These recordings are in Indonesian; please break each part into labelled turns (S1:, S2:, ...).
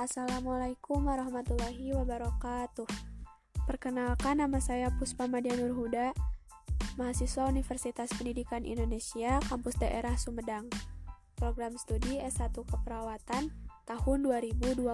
S1: Assalamualaikum warahmatullahi wabarakatuh. Perkenalkan nama saya Puspa Madia Nur Huda, mahasiswa Universitas Pendidikan Indonesia, kampus daerah Sumedang. Program studi S1 Keperawatan tahun 2020.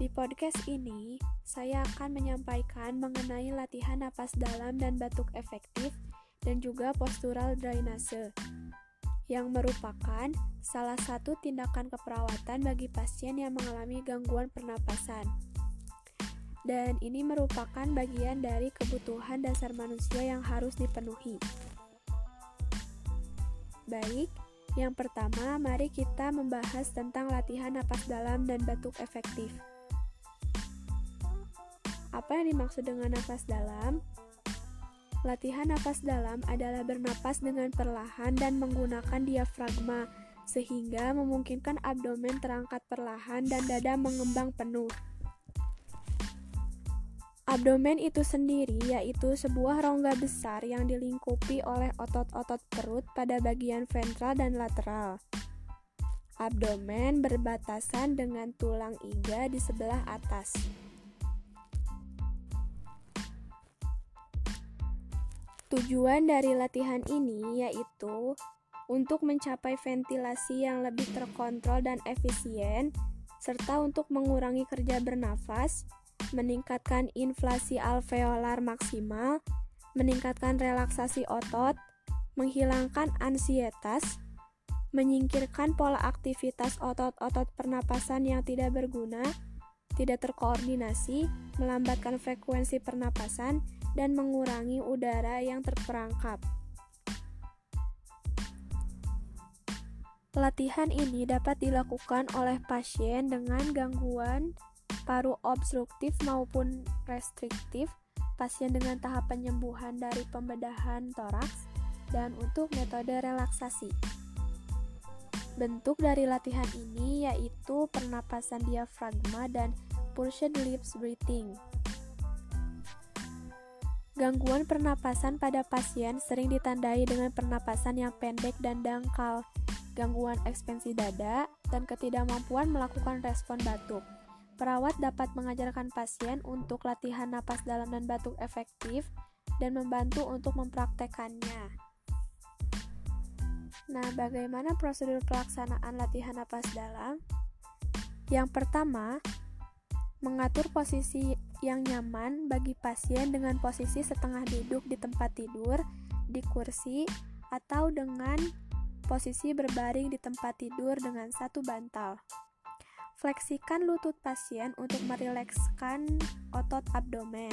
S1: Di podcast ini, saya akan menyampaikan mengenai latihan napas dalam dan batuk efektif dan juga postural drainase yang merupakan salah satu tindakan keperawatan bagi pasien yang mengalami gangguan pernapasan. Dan ini merupakan bagian dari kebutuhan dasar manusia yang harus dipenuhi. Baik, yang pertama mari kita membahas tentang latihan napas dalam dan batuk efektif. Apa yang dimaksud dengan nafas dalam? Latihan nafas dalam adalah bernapas dengan perlahan dan menggunakan diafragma, sehingga memungkinkan abdomen terangkat perlahan dan dada mengembang penuh. Abdomen itu sendiri yaitu sebuah rongga besar yang dilingkupi oleh otot-otot perut pada bagian ventral dan lateral. Abdomen berbatasan dengan tulang iga di sebelah atas. Tujuan dari latihan ini yaitu untuk mencapai ventilasi yang lebih terkontrol dan efisien, serta untuk mengurangi kerja bernafas, meningkatkan inflasi alveolar maksimal, meningkatkan relaksasi otot, menghilangkan ansietas, menyingkirkan pola aktivitas otot-otot pernapasan yang tidak berguna, tidak terkoordinasi, melambatkan frekuensi pernapasan, dan mengurangi udara yang terperangkap. Latihan ini dapat dilakukan oleh pasien dengan gangguan paru obstruktif maupun restriktif, pasien dengan tahap penyembuhan dari pembedahan toraks, dan untuk metode relaksasi. Bentuk dari latihan ini yaitu pernapasan diafragma dan pursed lips breathing. Gangguan pernapasan pada pasien sering ditandai dengan pernapasan yang pendek dan dangkal, gangguan ekspansi dada, dan ketidakmampuan melakukan respon batuk. Perawat dapat mengajarkan pasien untuk latihan napas dalam dan batuk efektif dan membantu untuk mempraktekannya. Nah, bagaimana prosedur pelaksanaan latihan napas dalam? Yang pertama, mengatur posisi yang nyaman bagi pasien dengan posisi setengah duduk di tempat tidur, di kursi, atau dengan posisi berbaring di tempat tidur dengan satu bantal. Fleksikan lutut pasien untuk merilekskan otot abdomen.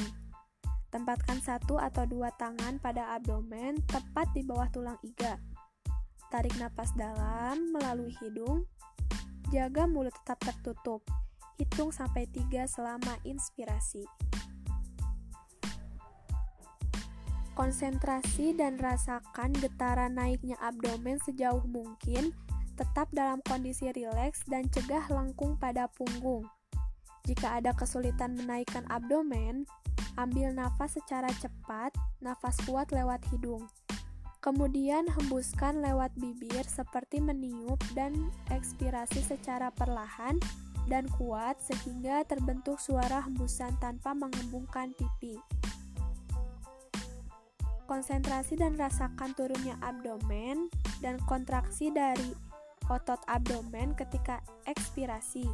S1: Tempatkan satu atau dua tangan pada abdomen tepat di bawah tulang iga. Tarik napas dalam melalui hidung. Jaga mulut tetap tertutup Hitung sampai 3 selama inspirasi. Konsentrasi dan rasakan getaran naiknya abdomen sejauh mungkin, tetap dalam kondisi rileks dan cegah lengkung pada punggung. Jika ada kesulitan menaikkan abdomen, ambil nafas secara cepat, nafas kuat lewat hidung. Kemudian hembuskan lewat bibir seperti meniup dan ekspirasi secara perlahan dan kuat sehingga terbentuk suara hembusan tanpa mengembungkan pipi. Konsentrasi dan rasakan turunnya abdomen dan kontraksi dari otot abdomen ketika ekspirasi.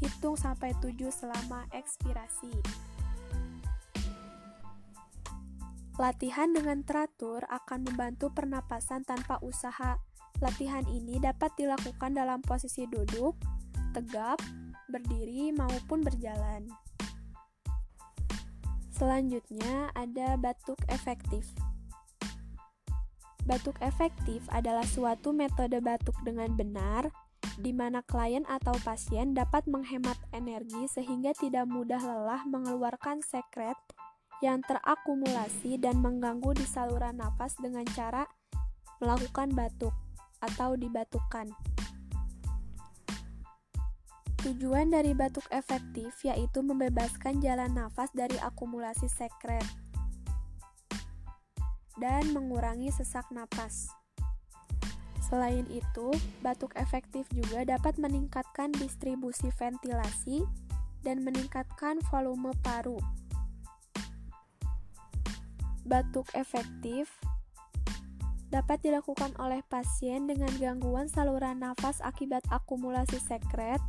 S1: Hitung sampai 7 selama ekspirasi. Latihan dengan teratur akan membantu pernapasan tanpa usaha. Latihan ini dapat dilakukan dalam posisi duduk, tegap, berdiri maupun berjalan. Selanjutnya ada batuk efektif. Batuk efektif adalah suatu metode batuk dengan benar di mana klien atau pasien dapat menghemat energi sehingga tidak mudah lelah mengeluarkan sekret yang terakumulasi dan mengganggu di saluran nafas dengan cara melakukan batuk atau dibatukan. Tujuan dari batuk efektif yaitu membebaskan jalan nafas dari akumulasi sekret dan mengurangi sesak napas. Selain itu, batuk efektif juga dapat meningkatkan distribusi ventilasi dan meningkatkan volume paru. Batuk efektif dapat dilakukan oleh pasien dengan gangguan saluran nafas akibat akumulasi sekret,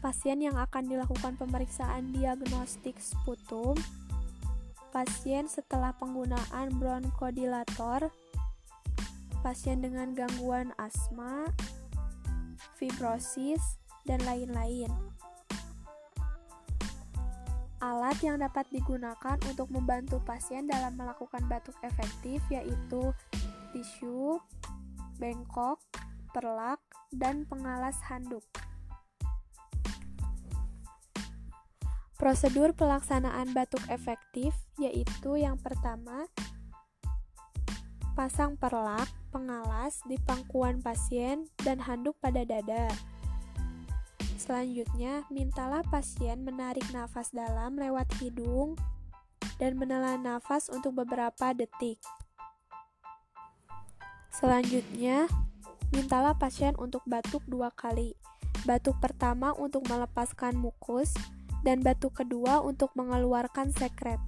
S1: pasien yang akan dilakukan pemeriksaan diagnostik sputum, pasien setelah penggunaan bronkodilator, pasien dengan gangguan asma, fibrosis, dan lain-lain. Alat yang dapat digunakan untuk membantu pasien dalam melakukan batuk efektif yaitu tisu, bengkok, perlak, dan pengalas handuk. Prosedur pelaksanaan batuk efektif yaitu yang pertama, pasang perlak pengalas di pangkuan pasien dan handuk pada dada. Selanjutnya, mintalah pasien menarik nafas dalam lewat hidung dan menelan nafas untuk beberapa detik. Selanjutnya, mintalah pasien untuk batuk dua kali. Batuk pertama untuk melepaskan mukus, dan batuk kedua untuk mengeluarkan sekret.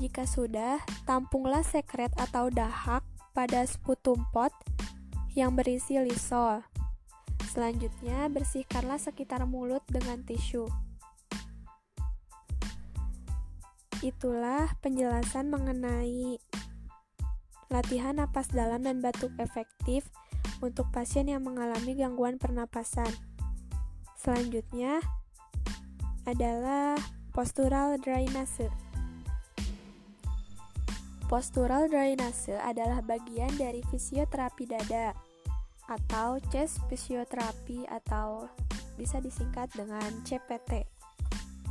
S1: Jika sudah, tampunglah sekret atau dahak pada sputum pot yang berisi lisol. Selanjutnya, bersihkanlah sekitar mulut dengan tisu. Itulah penjelasan mengenai latihan napas dalam dan batuk efektif untuk pasien yang mengalami gangguan pernapasan. Selanjutnya adalah postural drainase. Postural drainase adalah bagian dari fisioterapi dada atau chest physiotherapy atau bisa disingkat dengan CPT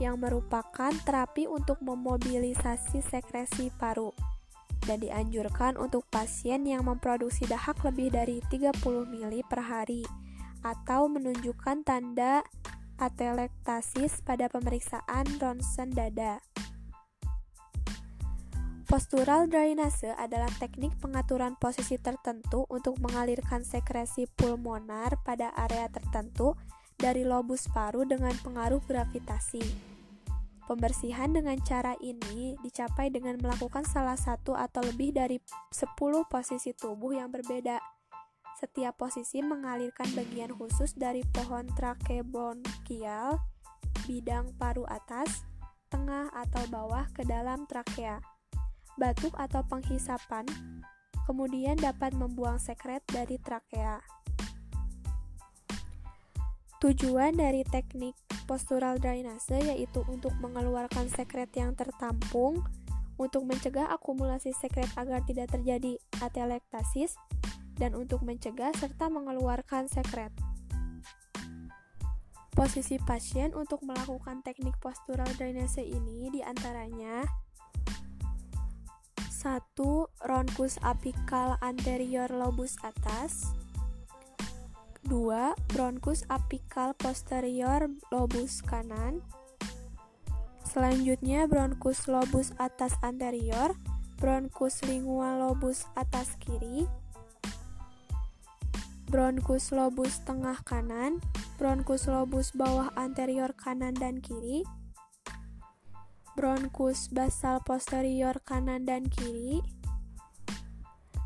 S1: yang merupakan terapi untuk memobilisasi sekresi paru dan dianjurkan untuk pasien yang memproduksi dahak lebih dari 30 ml per hari atau menunjukkan tanda atelektasis pada pemeriksaan ronsen dada. Postural drainase adalah teknik pengaturan posisi tertentu untuk mengalirkan sekresi pulmonar pada area tertentu dari lobus paru dengan pengaruh gravitasi. Pembersihan dengan cara ini dicapai dengan melakukan salah satu atau lebih dari 10 posisi tubuh yang berbeda. Setiap posisi mengalirkan bagian khusus dari pohon trakebronkial, bidang paru atas, tengah atau bawah ke dalam trakea batuk atau penghisapan, kemudian dapat membuang sekret dari trakea. Tujuan dari teknik postural drainase yaitu untuk mengeluarkan sekret yang tertampung, untuk mencegah akumulasi sekret agar tidak terjadi atelektasis, dan untuk mencegah serta mengeluarkan sekret. Posisi pasien untuk melakukan teknik postural drainase ini di antaranya 1. Ronkus apikal anterior lobus atas 2. Bronkus apikal posterior lobus kanan Selanjutnya bronkus lobus atas anterior Bronkus lingual lobus atas kiri Bronkus lobus tengah kanan Bronkus lobus bawah anterior kanan dan kiri bronkus basal posterior kanan dan kiri,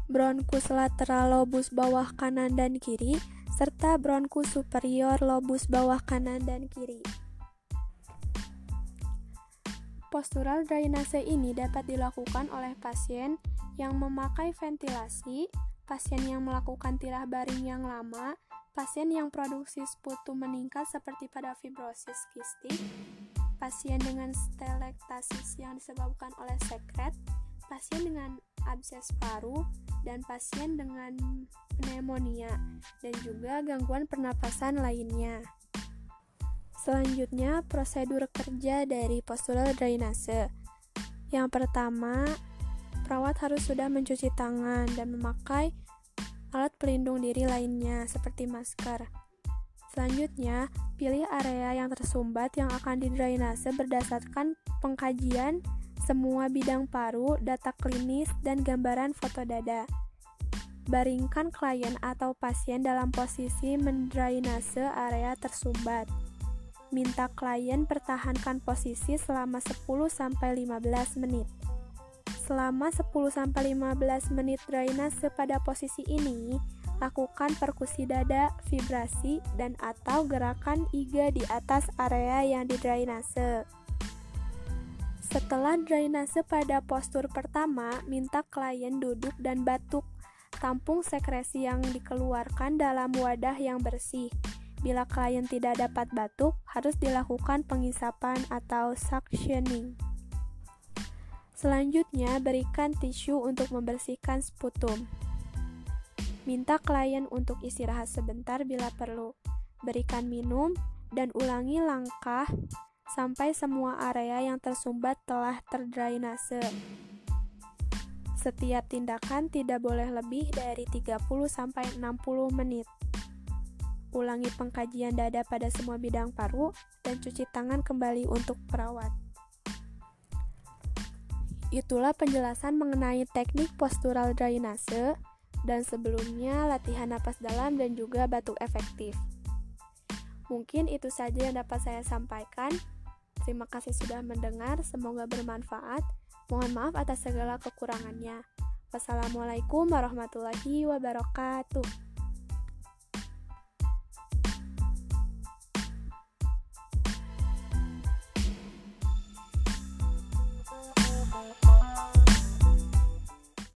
S1: bronkus lateral lobus bawah kanan dan kiri, serta bronkus superior lobus bawah kanan dan kiri. Postural drainase ini dapat dilakukan oleh pasien yang memakai ventilasi, pasien yang melakukan tirah baring yang lama, pasien yang produksi sputum meningkat seperti pada fibrosis kistik, pasien dengan stelektasis yang disebabkan oleh sekret, pasien dengan abses paru, dan pasien dengan pneumonia, dan juga gangguan pernapasan lainnya. Selanjutnya, prosedur kerja dari postural drainase. Yang pertama, perawat harus sudah mencuci tangan dan memakai alat pelindung diri lainnya seperti masker. Selanjutnya, pilih area yang tersumbat yang akan didrainase berdasarkan pengkajian semua bidang paru, data klinis, dan gambaran foto dada. Baringkan klien atau pasien dalam posisi mendrainase area tersumbat. Minta klien pertahankan posisi selama 10-15 menit. Selama 10-15 menit drainase pada posisi ini, lakukan perkusi dada, vibrasi, dan atau gerakan iga di atas area yang didrainase. Setelah drainase pada postur pertama, minta klien duduk dan batuk Tampung sekresi yang dikeluarkan dalam wadah yang bersih. Bila klien tidak dapat batuk, harus dilakukan pengisapan atau suctioning. Selanjutnya, berikan tisu untuk membersihkan sputum. Minta klien untuk istirahat sebentar bila perlu. Berikan minum dan ulangi langkah sampai semua area yang tersumbat telah terdrainase. Setiap tindakan tidak boleh lebih dari 30-60 menit. Ulangi pengkajian dada pada semua bidang paru dan cuci tangan kembali untuk perawat. Itulah penjelasan mengenai teknik postural drainase dan sebelumnya latihan napas dalam dan juga batuk efektif. Mungkin itu saja yang dapat saya sampaikan. Terima kasih sudah mendengar, semoga bermanfaat. Mohon maaf atas segala kekurangannya. Wassalamualaikum warahmatullahi wabarakatuh.